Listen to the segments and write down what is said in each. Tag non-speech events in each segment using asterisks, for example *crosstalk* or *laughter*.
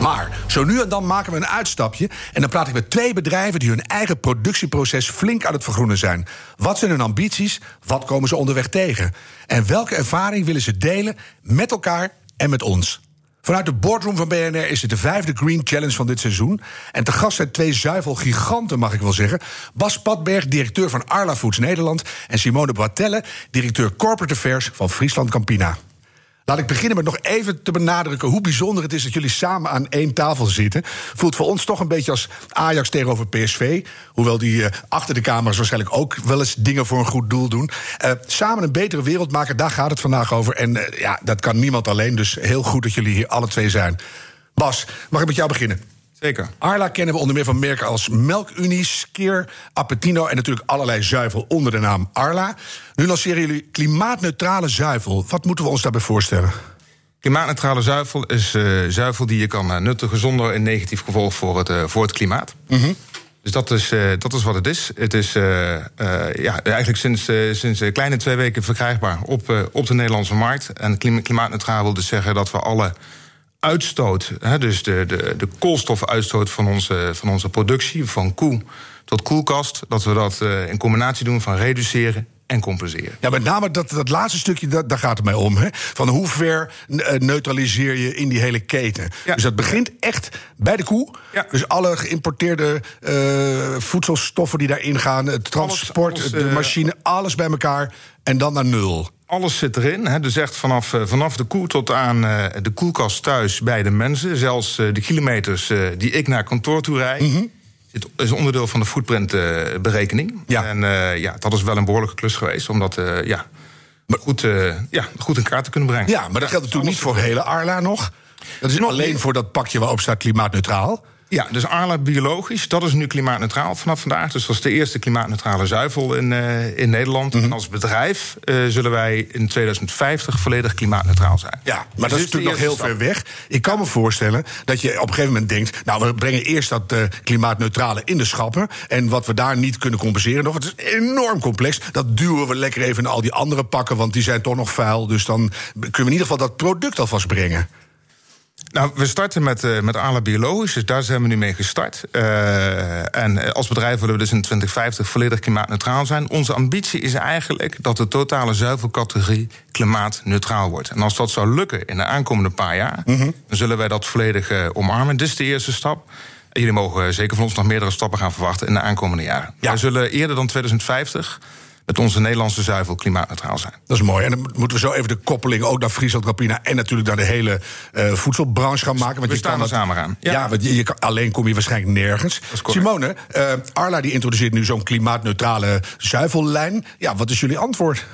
Maar zo nu en dan maken we een uitstapje en dan praat ik met twee bedrijven die hun eigen productieproces flink aan het vergroenen zijn. Wat zijn hun ambities? Wat komen ze onderweg tegen? En welke ervaring willen ze delen met elkaar en met ons? Vanuit de boardroom van BNR is het de vijfde Green Challenge van dit seizoen. En te gast zijn twee zuivelgiganten, mag ik wel zeggen. Bas Padberg, directeur van Arla Foods Nederland... en Simone Boitelle, directeur Corporate Affairs van Friesland Campina. Laat ik beginnen met nog even te benadrukken hoe bijzonder het is dat jullie samen aan één tafel zitten. Voelt voor ons toch een beetje als Ajax tegenover PSV. Hoewel die uh, achter de camera's waarschijnlijk ook wel eens dingen voor een goed doel doen. Uh, samen een betere wereld maken, daar gaat het vandaag over. En uh, ja, dat kan niemand alleen. Dus heel goed dat jullie hier alle twee zijn. Bas, mag ik met jou beginnen? Zeker. Arla kennen we onder meer van merken als Melkunie, Skeer, Appetino en natuurlijk allerlei zuivel onder de naam Arla. Nu lanceren jullie klimaatneutrale zuivel. Wat moeten we ons daarbij voorstellen? Klimaatneutrale zuivel is uh, zuivel die je kan uh, nuttigen zonder een negatief gevolg voor het, uh, voor het klimaat. Mhm. Mm -hmm. Dus dat is, dat is wat het is. Het is ja, eigenlijk sinds, sinds een kleine twee weken verkrijgbaar op, op de Nederlandse markt. En klimaatneutraal wil dus zeggen dat we alle uitstoot, hè, dus de, de, de koolstofuitstoot van onze, van onze productie, van koe tot koelkast, dat we dat uh, in combinatie doen van reduceren en compenseren. Ja, met name dat, dat laatste stukje, dat, daar gaat het mij om. Hè? Van hoe ver neutraliseer je in die hele keten? Ja. Dus dat begint echt bij de koe. Ja. Dus alle geïmporteerde uh, voedselstoffen die daarin gaan, het transport, alles, alles, de machine, alles bij elkaar en dan naar nul alles zit erin. Hè. Dus echt vanaf, vanaf de koe tot aan uh, de koelkast thuis bij de mensen. Zelfs uh, de kilometers uh, die ik naar kantoor toe rijd. Mm -hmm. is onderdeel van de footprintberekening. Ja. En ja, dat is wel een behoorlijke klus geweest. Om dat ja, goed, ja, goed in kaart te kunnen brengen. Ja, maar dat geldt natuurlijk niet voor hele Arla nog. Dat is nog alleen niet. voor dat pakje waarop staat klimaatneutraal. Ja, dus Arla biologisch, dat is nu klimaatneutraal vanaf vandaag. Dus dat is de eerste klimaatneutrale zuivel in, uh, in Nederland. Mm -hmm. En als bedrijf uh, zullen wij in 2050 volledig klimaatneutraal zijn. Ja, maar dus dat is natuurlijk nog heel stap. ver weg. Ik kan me voorstellen dat je op een gegeven moment denkt... nou, we brengen eerst dat uh, klimaatneutrale in de schappen... en wat we daar niet kunnen compenseren nog... het is enorm complex, dat duwen we lekker even in al die andere pakken... want die zijn toch nog vuil, dus dan kunnen we in ieder geval dat product alvast brengen. Nou, we starten met, uh, met Arla Biologisch, dus daar zijn we nu mee gestart. Uh, en als bedrijf willen we dus in 2050 volledig klimaatneutraal zijn. Onze ambitie is eigenlijk dat de totale zuivelcategorie klimaatneutraal wordt. En als dat zou lukken in de aankomende paar jaar, mm -hmm. dan zullen wij dat volledig uh, omarmen. Dit is de eerste stap. En jullie mogen zeker van ons nog meerdere stappen gaan verwachten in de aankomende jaren. Ja. Wij zullen eerder dan 2050 met onze Nederlandse zuivel klimaatneutraal zijn. Dat is mooi. En dan moeten we zo even de koppeling ook naar Friesland Campina... en natuurlijk naar de hele uh, voedselbranche gaan maken. Want we je staan er samen aan. Ja, ja want je, je kan, alleen kom je waarschijnlijk nergens. Simone, uh, Arla die introduceert nu zo'n klimaatneutrale zuivellijn. Ja, wat is jullie antwoord?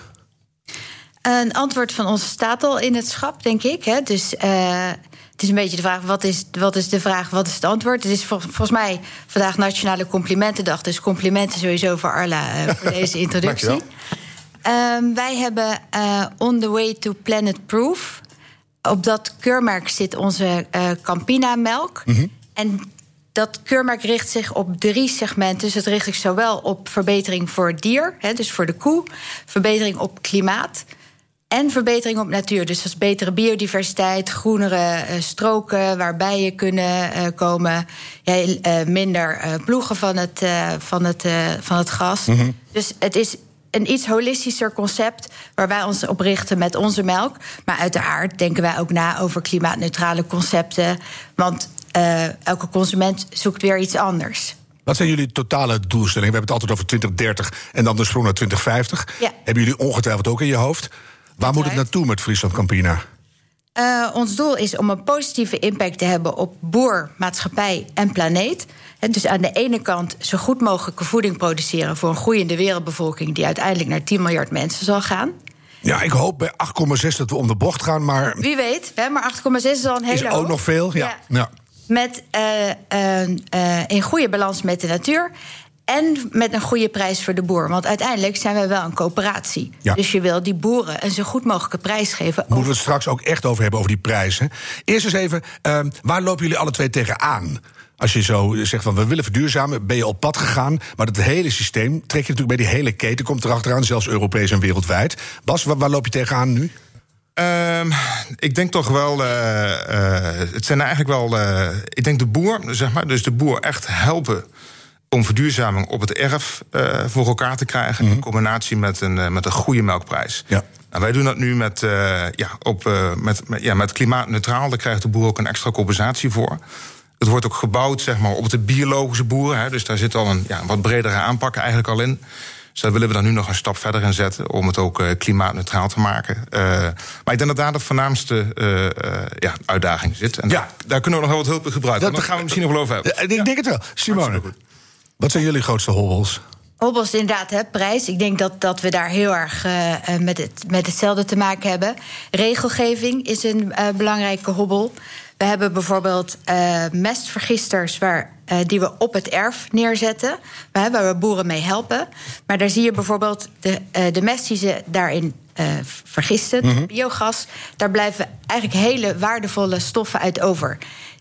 Een antwoord van ons staat al in het schap, denk ik. Hè? Dus... Uh het is een beetje de vraag: wat is, wat is de vraag, wat is het antwoord? Het is vol, volgens mij vandaag Nationale Complimentendag. Dus complimenten sowieso voor Arla uh, voor *laughs* deze introductie. um, wij hebben uh, On the Way to Planet Proof. Op dat keurmerk zit onze uh, Campina-melk. Mm -hmm. En dat keurmerk richt zich op drie segmenten. Dus het richt zich zowel op verbetering voor het dier, hè, dus voor de koe, verbetering op klimaat. En verbetering op natuur. Dus dat is betere biodiversiteit, groenere uh, stroken waar bijen kunnen uh, komen. Ja, uh, minder ploegen van het, van het, van het gas. Mm -hmm. Dus het is een iets holistischer concept waar wij ons op richten met onze melk. Maar uiteraard denken wij ook na over klimaatneutrale concepten. Want elke consument zoekt weer iets anders. Wat zijn jullie totale doelstellingen? We hebben het altijd over 2030 en dan de sprong naar 2050. Ja. Hebben jullie ongetwijfeld ook in je hoofd? Waar moet het naartoe met Friesland Campina? Uh, ons doel is om een positieve impact te hebben op boer, maatschappij en planeet. En dus aan de ene kant zo goed mogelijke voeding produceren voor een groeiende wereldbevolking die uiteindelijk naar 10 miljard mensen zal gaan. Ja, ik hoop bij 8,6 dat we om de bocht gaan, maar. Wie weet, hè, maar 8,6 is al een hele. Is ook hoog. nog veel, ja. ja. ja. met, uh, uh, in goede balans met de natuur. En met een goede prijs voor de boer. Want uiteindelijk zijn we wel een coöperatie. Ja. Dus je wil die boeren een zo goed mogelijke prijs geven. Moeten we het straks ook echt over hebben, over die prijzen. Eerst eens even, uh, waar lopen jullie alle twee tegenaan? Als je zo zegt van we willen verduurzamen, ben je op pad gegaan. Maar dat hele systeem trek je natuurlijk bij die hele keten, komt erachteraan, zelfs Europees en wereldwijd. Bas, waar, waar loop je tegenaan nu? Um, ik denk toch wel, uh, uh, het zijn eigenlijk wel, uh, ik denk de boer, zeg maar, dus de boer echt helpen om verduurzaming op het erf voor elkaar te krijgen, mm -hmm. in combinatie met een, met een goede melkprijs. Ja. En wij doen dat nu met, ja, op, met, met, ja, met klimaatneutraal, daar krijgt de boer ook een extra compensatie voor. Het wordt ook gebouwd zeg maar, op de biologische boeren. Hè, dus daar zit al een ja, wat bredere aanpak eigenlijk al in. Dus daar willen we dan nu nog een stap verder in zetten om het ook klimaatneutraal te maken. Uh, maar ik denk dat daar de voornaamste uh, ja, uitdaging zit. En ja. daar, daar, kunnen we nog wel wat hulp in gebruiken. Dat, daar gaan we misschien nog wel over hebben. Ik denk het wel. Simone, wat zijn jullie grootste hobbels? Hobbels inderdaad, hè, prijs. Ik denk dat, dat we daar heel erg uh, met, het, met hetzelfde te maken hebben. Regelgeving is een uh, belangrijke hobbel. We hebben bijvoorbeeld uh, mestvergisters waar, die we op het erf neerzetten, waar, waar, we boeren mee helpen. Maar daar zie je bijvoorbeeld de, de mest die ze daarin vergisten, mm -hmm. biogas. Daar blijven eigenlijk hele waardevolle stoffen uit over.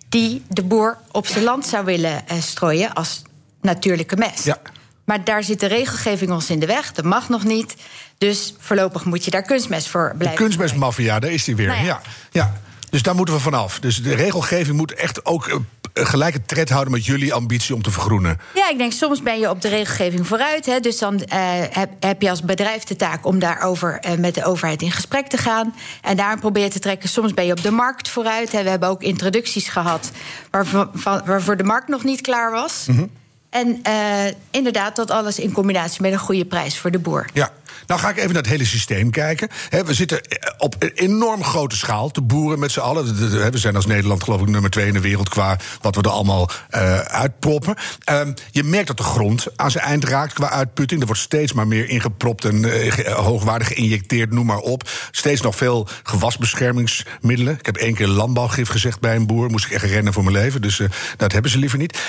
Die de boer op zijn land zou willen strooien als natuurlijke mest. Ja. Maar daar zit de regelgeving ons in de weg. Dat mag nog niet. Dus voorlopig moet je daar kunstmest voor blijven. De kunstmestmafia, daar is die weer. Nou ja. ja. ja. Dus daar moeten we vanaf. Dus de regelgeving moet echt ook uh, gelijke tred houden met jullie ambitie om te vergroenen. Ja, ik denk soms ben je op de regelgeving vooruit. Hè, dus dan uh, heb, heb, je als bedrijf de taak om daarover uh, met de overheid in gesprek te gaan. En daar probeer te trekken. Soms ben je op de markt vooruit. Hè. We hebben ook introducties gehad waarvoor, waarvoor de markt nog niet klaar was. Mm -hmm. En uh, inderdaad, dat alles in combinatie met een goede prijs voor de boer. Ja, nou ga ik even naar het hele systeem kijken. We zitten op een enorm grote schaal te boeren met z'n allen. We zijn als Nederland geloof ik nummer twee in de wereld qua wat we er allemaal uh, uitproppen. Um, je merkt dat de grond aan zijn eind raakt qua uitputting. Er wordt steeds maar meer ingepropt en uh, hoogwaardig geïnjecteerd, noem maar op. Steeds nog veel gewasbeschermingsmiddelen. Ik heb één keer landbouwgif gezegd bij een boer. Moest ik echt rennen voor mijn leven. Dus dat hebben ze liever niet.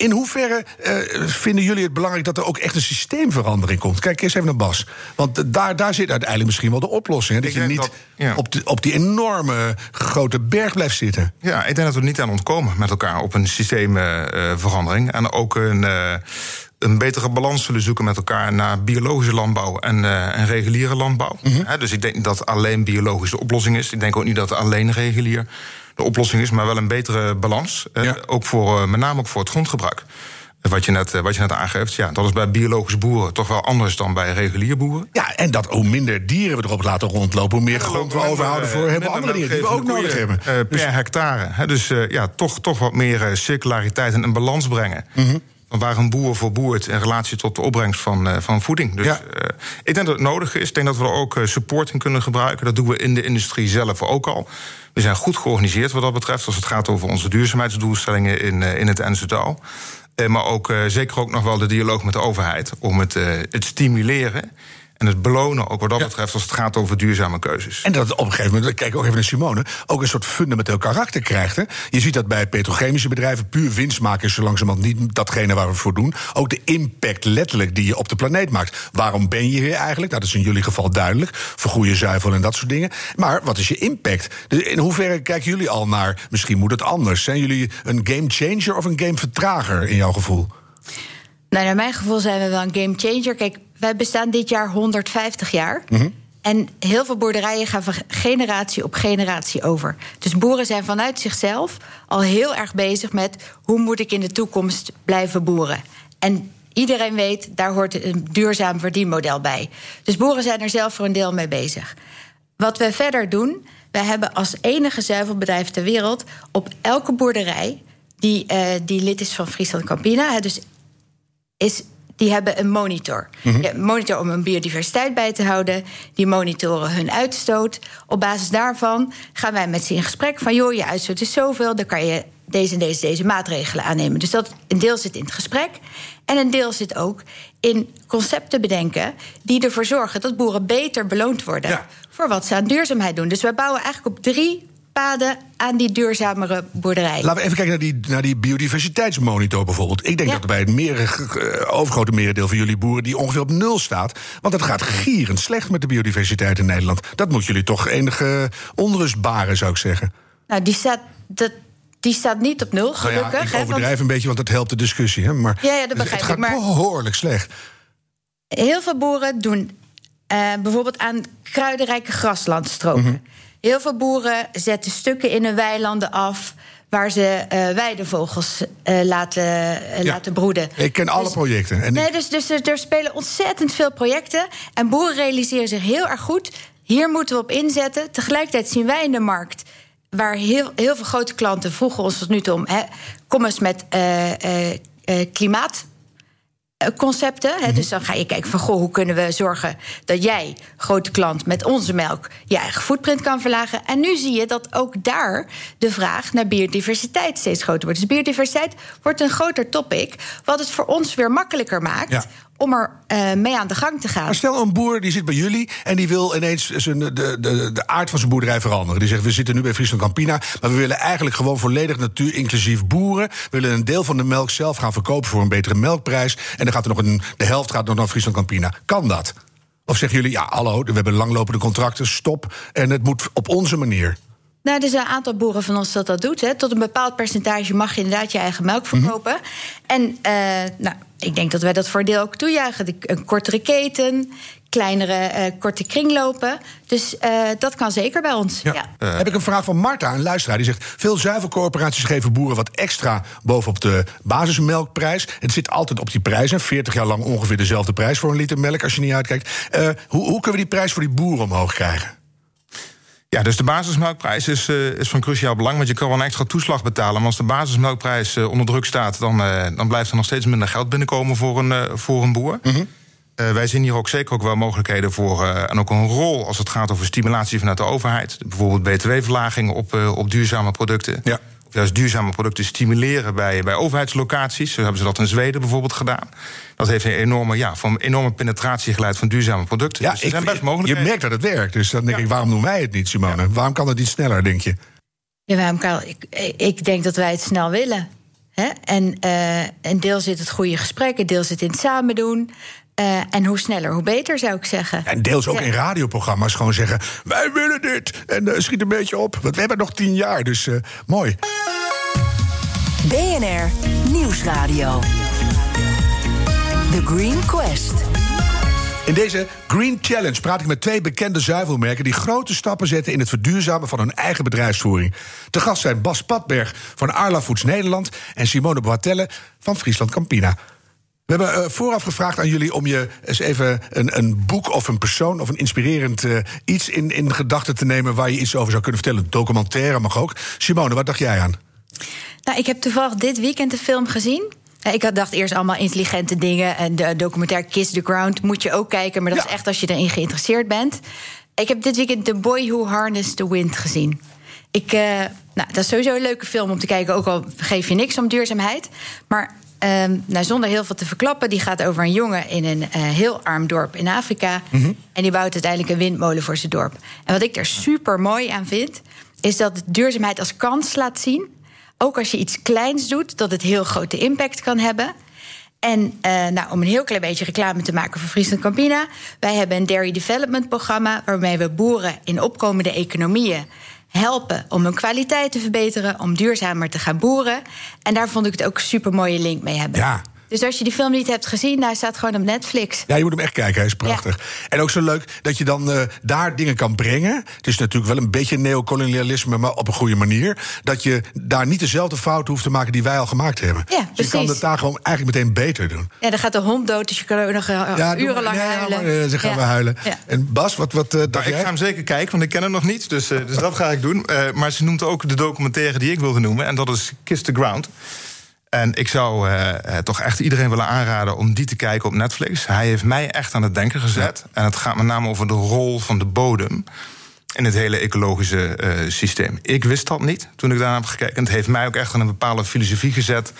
In hoeverre uh, vinden jullie het belangrijk dat er ook echt een systeemverandering komt? Kijk eens even naar Bas. Want daar, daar zit uiteindelijk misschien wel de oplossing. Hè? Dat je niet dat, ja. op, de, op die enorme grote berg blijft zitten. Ja, ik denk dat we niet aan ontkomen met elkaar op een systeemverandering. En ook een. Uh, een betere balans zullen zoeken met elkaar naar biologische landbouw en, uh, en reguliere landbouw. Mm -hmm. He, dus ik denk niet dat alleen biologische oplossing is. Ik denk ook niet dat alleen regulier de oplossing is, maar wel een betere balans. Ja. ook voor, met name ook voor het grondgebruik. Wat je, net, wat je net aangeeft, ja, dat is bij biologische boeren toch wel anders dan bij reguliere boeren. Ja, en dat hoe minder dieren we erop laten rondlopen, hoe meer ja, grond we overhouden voor hebben andere dieren die we ook nodig hebben. Per dus, hectare. Hè, dus ja, toch, toch wat meer circulariteit en een balans brengen. Mm -hmm. Waar een boer verboert in relatie tot de opbrengst van, uh, van voeding. Dus ja. uh, ik denk dat het nodig is. Ik denk dat we er ook uh, support in kunnen gebruiken. Dat doen we in de industrie zelf ook al. We zijn goed georganiseerd wat dat betreft. Als het gaat over onze duurzaamheidsdoelstellingen in, in het NZO. maar ook zeker ook nog wel de dialoog met de overheid. Om het, het stimuleren en het belonen ook wat dat ja. betreft als het gaat over duurzame keuzes. En dat op een gegeven moment, kijk ook even naar Simone, ook een soort fundamenteel karakter krijgt. Hè? Je ziet dat bij petrochemische bedrijven puur winst maken is zo langzamerhand niet datgene waar we het voor doen. Ook de impact letterlijk die je op de planeet maakt. Waarom ben je hier eigenlijk? Nou, dat is in jullie geval duidelijk. Vergoeien zuivel en dat soort dingen. Maar wat is je impact? Dus in hoeverre kijken jullie al naar, misschien moet het anders? Zijn jullie een game changer of een game vertrager in jouw gevoel? Nou, naar mijn gevoel zijn we wel een game changer. Kijk, wij bestaan dit jaar 150 jaar. Mm -hmm. En heel veel boerderijen gaan van generatie op generatie over. Dus boeren zijn vanuit zichzelf al heel erg bezig met hoe moet ik in de toekomst blijven boeren. En iedereen weet, daar hoort een duurzaam verdienmodel bij. Dus boeren zijn er zelf voor een deel mee bezig. Wat we verder doen, we hebben als enige zuivelbedrijf ter wereld op elke boerderij die, uh, die lid is van Friesland Campina, dus is die hebben een monitor. Mhm. Mm -hmm. Een monitor om hun biodiversiteit bij te houden. Die monitoren hun uitstoot. Op basis daarvan gaan wij met ze in gesprek van... joh, je uitstoot is zoveel, dan kan je deze en deze, deze maatregelen aannemen. Dus dat een deel zit in het gesprek. En een deel zit ook in concepten bedenken... die ervoor zorgen dat boeren beter beloond worden... Ja. voor wat ze aan duurzaamheid doen. Dus wij bouwen eigenlijk op drie paden aan die duurzamere boerderij. Laten we even kijken naar die, naar die biodiversiteitsmonitor bijvoorbeeld. Ik denk Ja. dat bij het meer, eh, overgrote merendeel van jullie boeren... die ongeveer op nul staat. Want het gaat gierend slecht met de biodiversiteit in Nederland. Dat moet jullie toch enige onrust baren, zou ik zeggen. Nou, die staat, dat, die staat niet op nul, Nou gelukkig. ja, ik hè, want overdrijf een beetje, want dat helpt de discussie. Hè? Maar Ja, ja, dat het- begrijp het ik, gaat maar- behoorlijk slecht. heel veel boeren doen eh, bijvoorbeeld aan kruidenrijke graslandstroken. Mhm. Heel veel boeren zetten stukken in hun weilanden af... waar ze eh, weidevogels eh, laten, eh, Ja. laten broeden. Ik ken alle Dus- projecten. En Nee, dus, dus er, er spelen ontzettend veel projecten. En boeren realiseren zich heel erg goed. Hier moeten we op inzetten. Tegelijkertijd zien wij in de markt. Waar heel, heel veel grote klanten vroegen ons tot nu toe om. Hè, kom eens met klimaat. Eh, Concepten. Hè? Dus dan ga je kijken van goh, hoe kunnen we zorgen dat jij, grote klant, met onze melk je eigen footprint kan verlagen. En nu zie je dat ook daar de vraag naar biodiversiteit steeds groter wordt. Dus biodiversiteit wordt een groter topic, wat het voor ons weer makkelijker maakt Ja. Om er eh, mee aan de gang te gaan. Maar stel een boer die zit bij jullie en die wil ineens zijn, de, de, de aard van zijn boerderij veranderen. Die zegt: We zitten nu bij Friesland Campina, maar we willen eigenlijk gewoon volledig natuur-inclusief boeren. We willen een deel van de melk zelf gaan verkopen voor een betere melkprijs. En dan gaat er nog een, de helft gaat nog naar Friesland Campina. Kan dat? Of zeggen jullie: Ja, hallo, we hebben langlopende contracten, stop. En het moet op onze manier. Nou, er zijn een aantal boeren van ons dat dat doet. Hè. Tot een bepaald percentage mag je inderdaad je eigen melk verkopen. En eh, nou, ik denk dat wij dat voor een deel ook toejuichen. De- Een kortere keten, kleinere, eh, korte kringlopen. Dus eh, dat kan zeker bij ons. Ja. Heb ik een vraag van Marta, een luisteraar. Die zegt: Veel zuivelcorporaties geven boeren wat extra bovenop de basismelkprijs. Het zit altijd op die prijs. En 40 jaar lang ongeveer dezelfde prijs voor een liter melk als je niet uitkijkt. Eh, hoe, hoe kunnen we die prijs voor die boeren omhoog krijgen? Ja, dus de basismelkprijs is, eh, is van cruciaal belang. Want je kan wel een extra toeslag betalen. Maar als de basismelkprijs eh, onder druk staat, dan, eh, dan blijft er nog steeds minder geld binnenkomen voor een, voor een boer. Eh, wij zien hier ook zeker ook wel mogelijkheden voor. en ook een rol als het gaat over stimulatie vanuit de overheid. Bijvoorbeeld btw-verlaging op, op duurzame producten. Ja. Juist duurzame producten stimuleren bij, bij overheidslocaties. Zo hebben ze dat in Zweden bijvoorbeeld gedaan. Dat heeft een enorme, ja, van enorme penetratie geleid van duurzame producten. Ja, dus er zijn best mogelijk. je merkt dat het werkt. Dus dan denk ik, waarom doen wij het niet, Simone? Waarom kan het niet sneller, denk je? Ja, waarom kan, ik, ik denk dat wij het snel willen. Hè? En eh, een deel zit het goede gesprek, een deel zit in het samen doen. Eh, en hoe sneller, hoe beter, zou ik zeggen. En deels ook Ja. in radioprogramma's gewoon zeggen: wij willen dit. En eh, schiet een beetje op. Want we hebben nog tien jaar, dus eh, mooi. BNR Nieuwsradio. The Green Quest. In deze Green Challenge praat ik met twee bekende zuivelmerken die grote stappen zetten in het verduurzamen van hun eigen bedrijfsvoering. Te gast zijn Bas Patberg van Arla Foods Nederland en Simone Boatelle van Friesland Campina. We hebben eh, vooraf gevraagd aan jullie om je eens even een, een boek of een persoon of een inspirerend eh, iets in, in gedachten te nemen waar je iets over zou kunnen vertellen. Documentaire mag ook. Simone, wat dacht jij aan? Nou, ik heb toevallig dit weekend de film gezien. Eh, Ik had dacht eerst allemaal intelligente dingen. En de documentaire Kiss the Ground moet je ook kijken. Maar dat Ja. is echt als je erin geïnteresseerd bent. Ik heb dit weekend The Boy Who Harnessed the Wind gezien. Ik, nou, dat is sowieso een leuke film om te kijken. Ook al geef je niks om duurzaamheid. Maar ehm, nou, zonder heel veel te verklappen... die gaat over een jongen in een eh, heel arm dorp in Afrika. En die bouwt uiteindelijk een windmolen voor zijn dorp. En wat ik er super mooi aan vind... is dat duurzaamheid als kans laat zien ook als je iets kleins doet, dat het heel grote impact kan hebben. En eh, nou, om een heel klein beetje reclame te maken voor Friesland Campina. Wij hebben een dairy development programma waarmee we boeren in opkomende economieën helpen om hun kwaliteit te verbeteren, om duurzamer te gaan boeren. En daar vond ik het ook super mooie link mee hebben. Ja. Dus als je die film niet hebt gezien, hij staat gewoon op Netflix. Ja, je moet hem echt kijken, hij is prachtig. En ook zo leuk dat je dan eh, daar dingen kan brengen. Het is natuurlijk wel een beetje neocolonialisme, maar op een goede manier. Dat je daar niet dezelfde fouten hoeft te maken die wij al gemaakt hebben. Ja, dus je kan het daar gewoon eigenlijk meteen beter doen. Ja, dan gaat de hond dood, dus je kan ook nog eh, Ja, urenlang nee, huilen. maar, eh, dan gaan we huilen. Ja. En Bas, wat, wat eh, dacht Nou, ik jij? ga hem zeker kijken, want ik ken hem nog niet. Dus, eh, dus *laughs* dat ga ik doen. Eh, maar ze noemt ook de documentaire die ik wilde noemen. En dat is Kiss the Ground. En ik zou eh, eh, toch echt iedereen willen aanraden om die te kijken op Netflix. Hij heeft mij echt aan het denken gezet. En het gaat met name over de rol van de bodem in het hele ecologische eh, systeem. Ik wist dat niet toen ik daarna heb gekeken. En het heeft mij ook echt aan een bepaalde filosofie gezet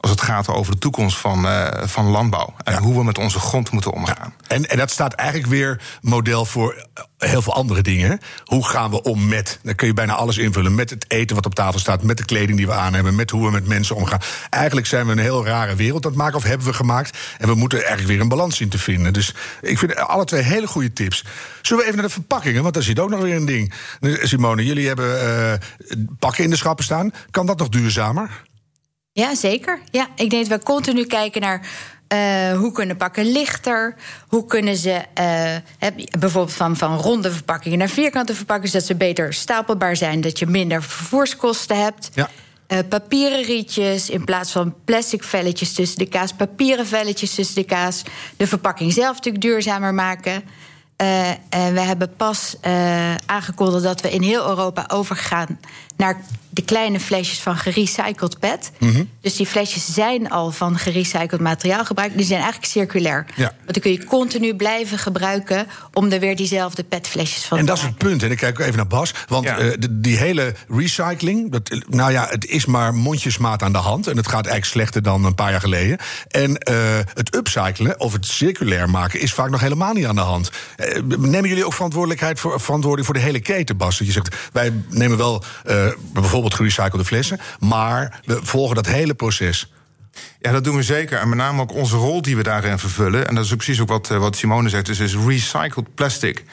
als het gaat over de toekomst van, uh, van landbouw. En hoe we met onze grond moeten omgaan. En, en dat staat eigenlijk weer model voor heel veel andere dingen. Hoe gaan we om met, dan kun je bijna alles invullen... met het eten wat op tafel staat, met de kleding die we aan hebben... met hoe we met mensen omgaan. Eigenlijk zijn we een heel rare wereld aan het maken, of hebben we gemaakt... en we moeten eigenlijk weer een balans in te vinden. Dus ik vind alle twee hele goede tips. Zullen we even naar de verpakkingen, want daar zit ook nog weer een ding. Simone, jullie hebben uh, pakken in de schappen staan. Kan dat nog duurzamer? Ja, zeker. Ja, ik denk dat we continu kijken naar uh, hoe kunnen pakken lichter? Hoe kunnen ze uh, bijvoorbeeld van, van ronde verpakkingen naar vierkante verpakkingen, zodat ze beter stapelbaar zijn, dat je minder vervoerskosten hebt? Ja. Uh, papieren rietjes in plaats van plastic velletjes tussen de kaas, papieren velletjes tussen de kaas. De verpakking zelf natuurlijk duurzamer maken. En we hebben pas aangekondigd dat we in heel Europa overgaan naar de kleine flesjes van gerecycled PET. Mm -hmm. Dus die flesjes zijn al van gerecycled materiaal gebruikt. Die zijn eigenlijk circulair. Ja. Want dan kun je continu blijven gebruiken om er weer diezelfde PET-flesjes van en te maken. En dat is het punt. En ik kijk even naar Bas. Want ja. uh, die hele recycling, dat, nou ja, het is maar mondjesmaat aan de hand. En het gaat eigenlijk slechter dan een paar jaar geleden. En het upcyclen of het circulair maken is vaak nog helemaal niet aan de hand. nemen jullie ook verantwoordelijkheid voor, verantwoording voor de hele keten, Bas? Dat je zegt, wij nemen wel bijvoorbeeld gerecyclede flessen. Maar we volgen dat hele proces. Ja, dat doen we zeker. En met name ook onze rol die we daarin vervullen. En dat is ook precies ook wat, wat Simone zegt. Dus is recycled plastic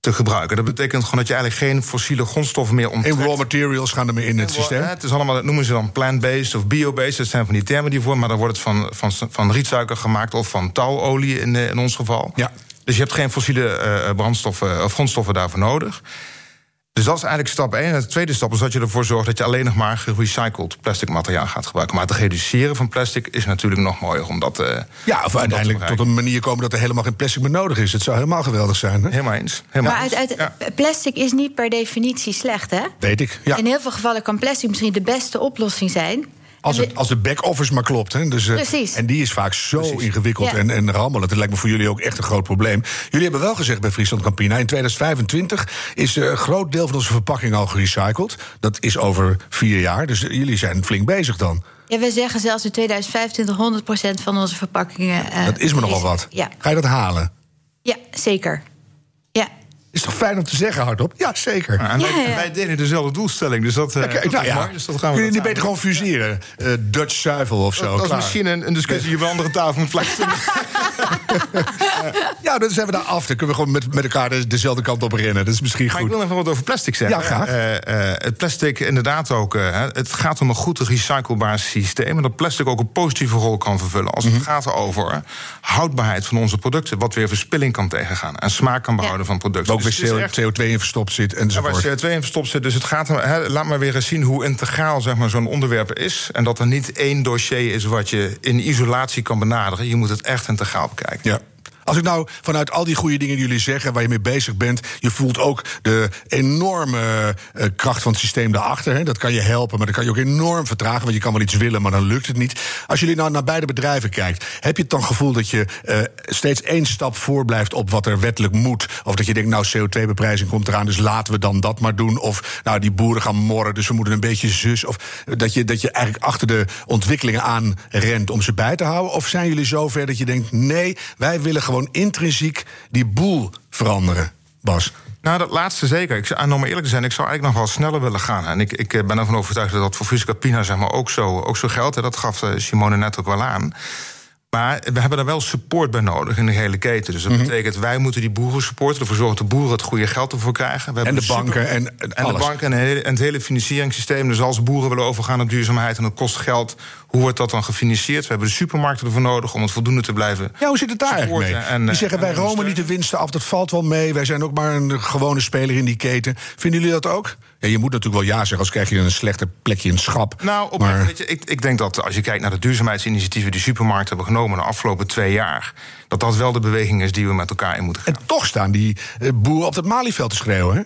te gebruiken. Dat betekent gewoon dat je eigenlijk geen fossiele grondstoffen meer onttrekt. En raw materials gaan er meer in het systeem? Het is allemaal, dat noemen ze dan plant-based of bio-based. Dat zijn van die termen die voor, maar dan wordt het van, van, van rietsuiker gemaakt... of van touwolie in, in ons geval. Ja. Dus je hebt geen fossiele uh, brandstoffen of grondstoffen daarvoor nodig. Dus dat is eigenlijk stap 1. En de tweede stap is dat je ervoor zorgt dat je alleen nog maar gerecycled plastic materiaal gaat gebruiken. Maar het reduceren van plastic is natuurlijk nog mooier. Omdat, uh, ja, of uiteindelijk tot een manier komen dat er helemaal geen plastic meer nodig is. Het zou helemaal geweldig zijn. Hè? Helemaal eens. Helemaal maar uit, uit, plastic is niet per definitie slecht, hè? Weet ik. Ja. In heel veel gevallen kan plastic misschien de beste oplossing zijn. Als, het, als de back-office maar klopt. Hè. Dus, uh, Precies. En die is vaak zo ingewikkeld en, en rammelen. Dat lijkt me voor jullie ook echt een groot probleem. Jullie hebben wel gezegd bij Friesland Campina... in 2025 is uh, een groot deel van onze verpakking al gerecycled. Dat is over vier jaar. Dus jullie zijn flink bezig dan. Ja, we zeggen zelfs in 2025 100% van onze verpakkingen... Uh, dat is me nogal wat. Ja. Ga je dat halen? Ja, zeker. Is toch fijn om te zeggen hardop? Ja, zeker. Ja, en wij, ja, ja. wij, delen dezelfde doelstelling, dus dat, uh, okay, dat nou is ja. mooi. Dus dat gaan we Kun je niet beter gewoon fuseren? Uh, Dutch zuivel of zo. Dat, dat is misschien een, een discussie die op een andere tafel moet plaatsvinden. *laughs* *laughs* ja, dan zijn we daar af. Dan kunnen we gewoon met, met elkaar dezelfde kant op rennen. Dat is misschien maar goed. ik wil even wat over plastic zeggen. Ja, graag. Uh, het plastic inderdaad ook... het gaat om een goed recyclebaar systeem... en dat plastic ook een positieve rol kan vervullen... als het mm -hmm. gaat over houdbaarheid van onze producten... wat weer verspilling kan tegengaan... en smaak kan behouden van producten. Ook dus weer CO2 in verstopt zit enzovoort. Ja, waar CO2 in verstopt zit. Dus het gaat he, laat maar weer eens zien hoe integraal zeg maar, zo'n onderwerp is. En dat er niet één dossier is wat je in isolatie kan benaderen. Je moet het echt integraal bekijken. Ja. Als ik nou vanuit al die goede dingen die jullie zeggen, waar je mee bezig bent, je voelt ook de enorme uh, kracht van het systeem daarachter. Hè. Dat kan je helpen, maar dat kan je ook enorm vertragen, want je kan wel iets willen, maar dan lukt het niet. Als jullie nou naar beide bedrijven kijkt, heb je het dan gevoel dat je uh, steeds één stap voor blijft op wat er wettelijk moet? Of dat je denkt, nou, CO2-beprijzing komt eraan, dus laten we dan dat maar doen. Of nou, die boeren gaan morren, dus we moeten een beetje zus. Of dat je, dat je eigenlijk achter de ontwikkelingen aan rent om ze bij te houden. Of zijn jullie zover dat je denkt, nee, wij willen gewoon intrinsiek die boel veranderen, Bas? Nou, dat laatste zeker. Ik, en om eerlijk te zijn, ik zou eigenlijk nog wel sneller willen gaan. En ik, ik ben ervan overtuigd dat dat voor Fusca Pina zeg maar, ook, zo, ook zo geldt. En dat gaf Simone net ook wel aan. Maar we hebben daar wel support bij nodig in de hele keten. Dus dat mm -hmm. betekent, wij moeten die boeren supporten. Ervoor zorgen dat de boeren het goede geld ervoor krijgen. We en de banken en, en, en de banken en, en, het hele financieringssysteem. Dus als boeren willen overgaan op duurzaamheid en het kost geld... hoe wordt dat dan gefinancierd? We hebben de supermarkten ervoor nodig om het voldoende te blijven Ja, hoe zit het daar eigenlijk mee? En, Die zeggen, wij romen niet de winsten af, dat valt wel mee. Wij zijn ook maar een gewone speler in die keten. Vinden jullie dat ook? Ja, je moet natuurlijk wel ja zeggen, als krijg je een slechter plekje in het schap. Nou, op, maar... weet je, ik, ik denk dat als je kijkt naar de duurzaamheidsinitiatieven... die supermarkten hebben genomen de afgelopen twee jaar... dat dat wel de beweging is die we met elkaar in moeten gaan. En toch staan die boeren op het Malieveld te schreeuwen, hè?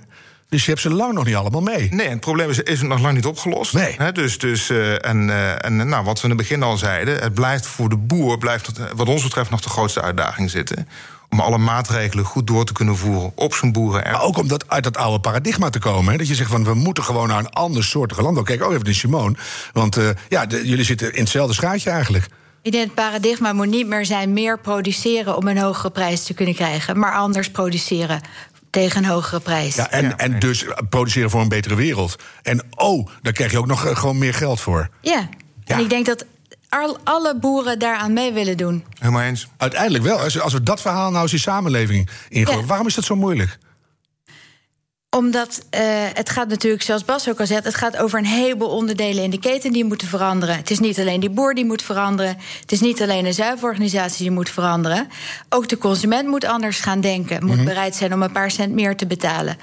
Dus je hebt ze lang nog niet allemaal mee. Nee, en het probleem is, is nog lang niet opgelost. Nee. He, dus, dus, uh, en, uh, en nou, wat we in het begin al zeiden... het blijft voor de boer, blijft wat ons betreft nog de grootste uitdaging zitten om alle maatregelen goed door te kunnen voeren op zijn boeren. Maar ook om dat, uit dat oude paradigma te komen. Hè? Dat je zegt van we moeten gewoon naar een ander soort land. Kijk ook even naar Simone. Want uh, ja, de, jullie zitten in hetzelfde schuitje eigenlijk. Ik denk het paradigma moet niet meer zijn meer produceren om een hogere prijs te kunnen krijgen, maar anders produceren tegen een hogere prijs. Ja, en, en dus produceren voor een betere wereld. En oh, daar krijg je ook nog gewoon meer geld voor. Ja, ja. en ik denk dat alle boeren daaraan mee willen doen. Helemaal eens. Uiteindelijk wel. Als, als we dat verhaal nou eens die samenleving ingooien. Ja. Waarom is dat zo moeilijk? Omdat uh, het gaat natuurlijk, zoals Bas ook al zegt, het gaat over een heleboel onderdelen in de keten die moeten veranderen. Het is niet alleen die boer die moet veranderen. Het is niet alleen een zuiverorganisatie die moet veranderen. Ook de consument moet anders gaan denken, moet mm -hmm. bereid zijn om een paar cent meer te betalen.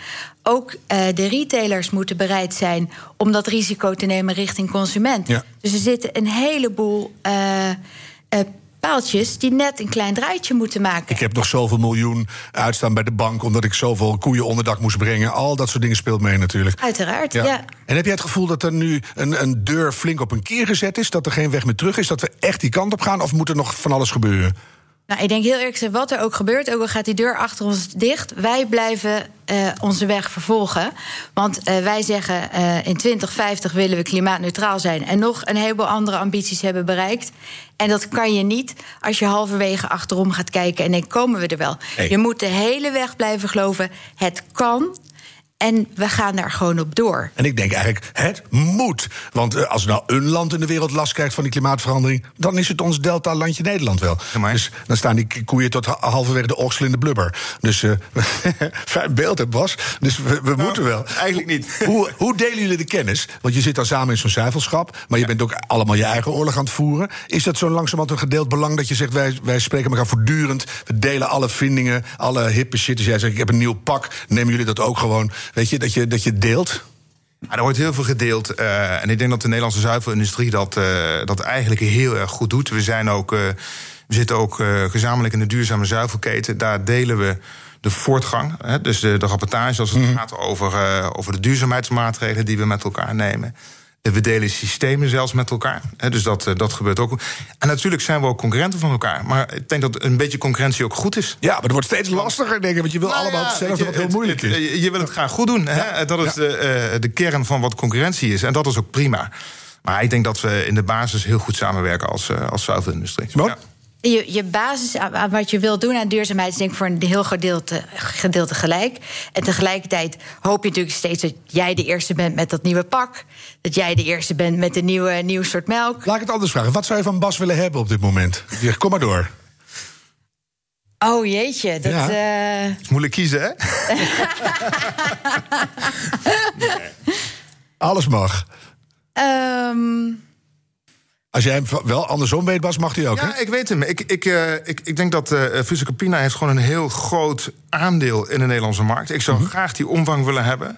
Ook uh, de retailers moeten bereid zijn om dat risico te nemen richting consument. Ja. Dus er zitten een heleboel. Uh, paaltjes die net een klein draaitje moeten maken. Ik heb nog zoveel miljoen uitstaan bij de bank... omdat ik zoveel koeien onderdak moest brengen. Al dat soort dingen speelt mee natuurlijk. Uiteraard, ja. ja. En heb jij het gevoel dat er nu een, een deur flink op een keer gezet is? Dat er geen weg meer terug is? Dat we echt die kant op gaan? Of moet er nog van alles gebeuren? Nou, ik denk heel eerlijk gezegd, wat er ook gebeurt, ook al gaat die deur achter ons dicht, wij blijven uh, onze weg vervolgen. Want uh, wij zeggen uh, in 2050 willen we klimaatneutraal zijn en nog een heleboel andere ambities hebben bereikt. En dat kan je niet als je halverwege achterom gaat kijken en denkt: komen we er wel? Je moet de hele weg blijven geloven. Het kan. En we gaan daar gewoon op door. En ik denk eigenlijk, het moet. Want uh, als nou een land in de wereld last krijgt van die klimaatverandering... dan is het ons delta-landje Nederland wel. Ja, dus dan staan die koeien tot halverwege de oksel in de blubber. Dus uh, *laughs* fijn beeld, hè, Bas? Dus we, we nou, moeten wel. Eigenlijk niet. hoe, hoe, delen jullie de kennis? Want je zit dan samen in zo'n zuivelschap... maar je ja. bent ook allemaal je eigen oorlog aan het voeren. Is dat zo langzamerhand een gedeeld belang dat je zegt... wij, wij spreken elkaar voortdurend, we delen alle vindingen... alle hippe shit. Dus jij zegt, ik heb een nieuw pak, nemen jullie dat ook gewoon... Weet je, dat je, dat je deelt? Ja, er wordt heel veel gedeeld. Uh, en ik denk dat de Nederlandse zuivelindustrie dat, uh, dat eigenlijk heel erg goed doet. We, zijn ook, uh, we zitten ook gezamenlijk in de duurzame zuivelketen. Daar delen we de voortgang. Hè, dus de, de rapportage als het mm. gaat over, over de duurzaamheidsmaatregelen die we met elkaar nemen. We delen systemen zelfs met elkaar. dus dat, eh, dat gebeurt ook. En natuurlijk zijn we ook concurrenten van elkaar. Maar ik denk dat een beetje concurrentie ook goed is. Ja, maar het wordt steeds lastiger, denk ik. Want je wil nou allemaal ja, hetzelfde, wat heel moeilijk is. Je, je wil het graag goed doen. Hè? Dat is de, de kern van wat concurrentie is. En dat is ook prima. Maar ik denk dat we in de basis heel goed samenwerken als, als zuivelindustrie. Je, je basis aan wat je wilt doen aan duurzaamheid is denk ik voor een heel gedeelte, gedeelte gelijk. En tegelijkertijd hoop je natuurlijk steeds dat jij de eerste bent met dat nieuwe pak. Dat jij de eerste bent met een nieuwe, nieuw soort melk. Laat ik het anders vragen. Wat zou je van Bas willen hebben op dit moment? Zeg, kom maar door. Oh jeetje, dat ja. uh... is moeilijk kiezen, hè? nee. *laughs* Alles mag. Um... Als jij hem wel andersom weet, Bas, mag hij ook. Ja, hè? ik weet hem. Ik, ik, uh, ik, ik denk dat uh, Fusca Campina heeft gewoon een heel groot aandeel in de Nederlandse markt. Ik zou mm -hmm. graag die omvang willen hebben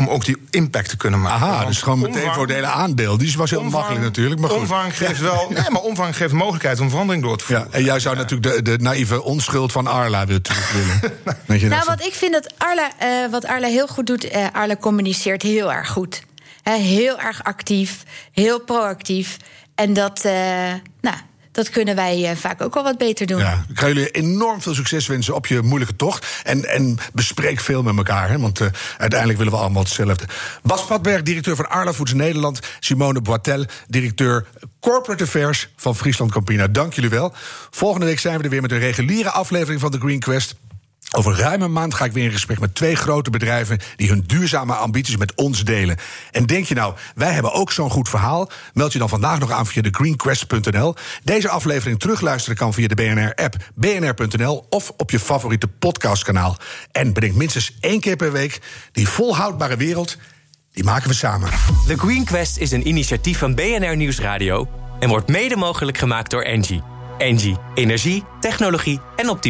om ook die impact te kunnen maken. Aha, dus gewoon omvang, meteen voor het hele aandeel. Die was heel omvang, makkelijk natuurlijk. Maar goed. Omvang geeft wel. Nee, maar omvang geeft mogelijkheid om verandering door te voeren. Ja, en jij zou ja. natuurlijk de, de naïeve onschuld van Arla willen. *laughs* willen. nou, wat ik vind dat Arla, uh, wat Arla heel goed doet, uh, Arla communiceert heel erg goed. He, heel erg actief, heel proactief. En dat, uh, nou, dat kunnen wij uh, vaak ook wel wat beter doen. Ja, ik ga jullie enorm veel succes wensen op je moeilijke tocht. En, en bespreek veel met elkaar, hè, want uh, uiteindelijk willen we allemaal hetzelfde. Bas Patberg, directeur van Arla Foods Nederland. Simone Boitel, directeur Corporate Affairs van Friesland Campina. Dank jullie wel. Volgende week zijn we er weer met een reguliere aflevering van de Green Quest. Over ruim een maand ga ik weer in gesprek met twee grote bedrijven die hun duurzame ambities met ons delen. En denk je nou, wij hebben ook zo'n goed verhaal? Meld je dan vandaag nog aan via de greenquest.nl. Deze aflevering terugluisteren kan via de BNR-app, bnr.nl of op je favoriete podcastkanaal. En bedenk minstens één keer per week die volhoudbare wereld, die maken we samen. The Green Quest is een initiatief van BNR Nieuwsradio en wordt mede mogelijk gemaakt door Engie. Engie, energie, technologie en optimisme.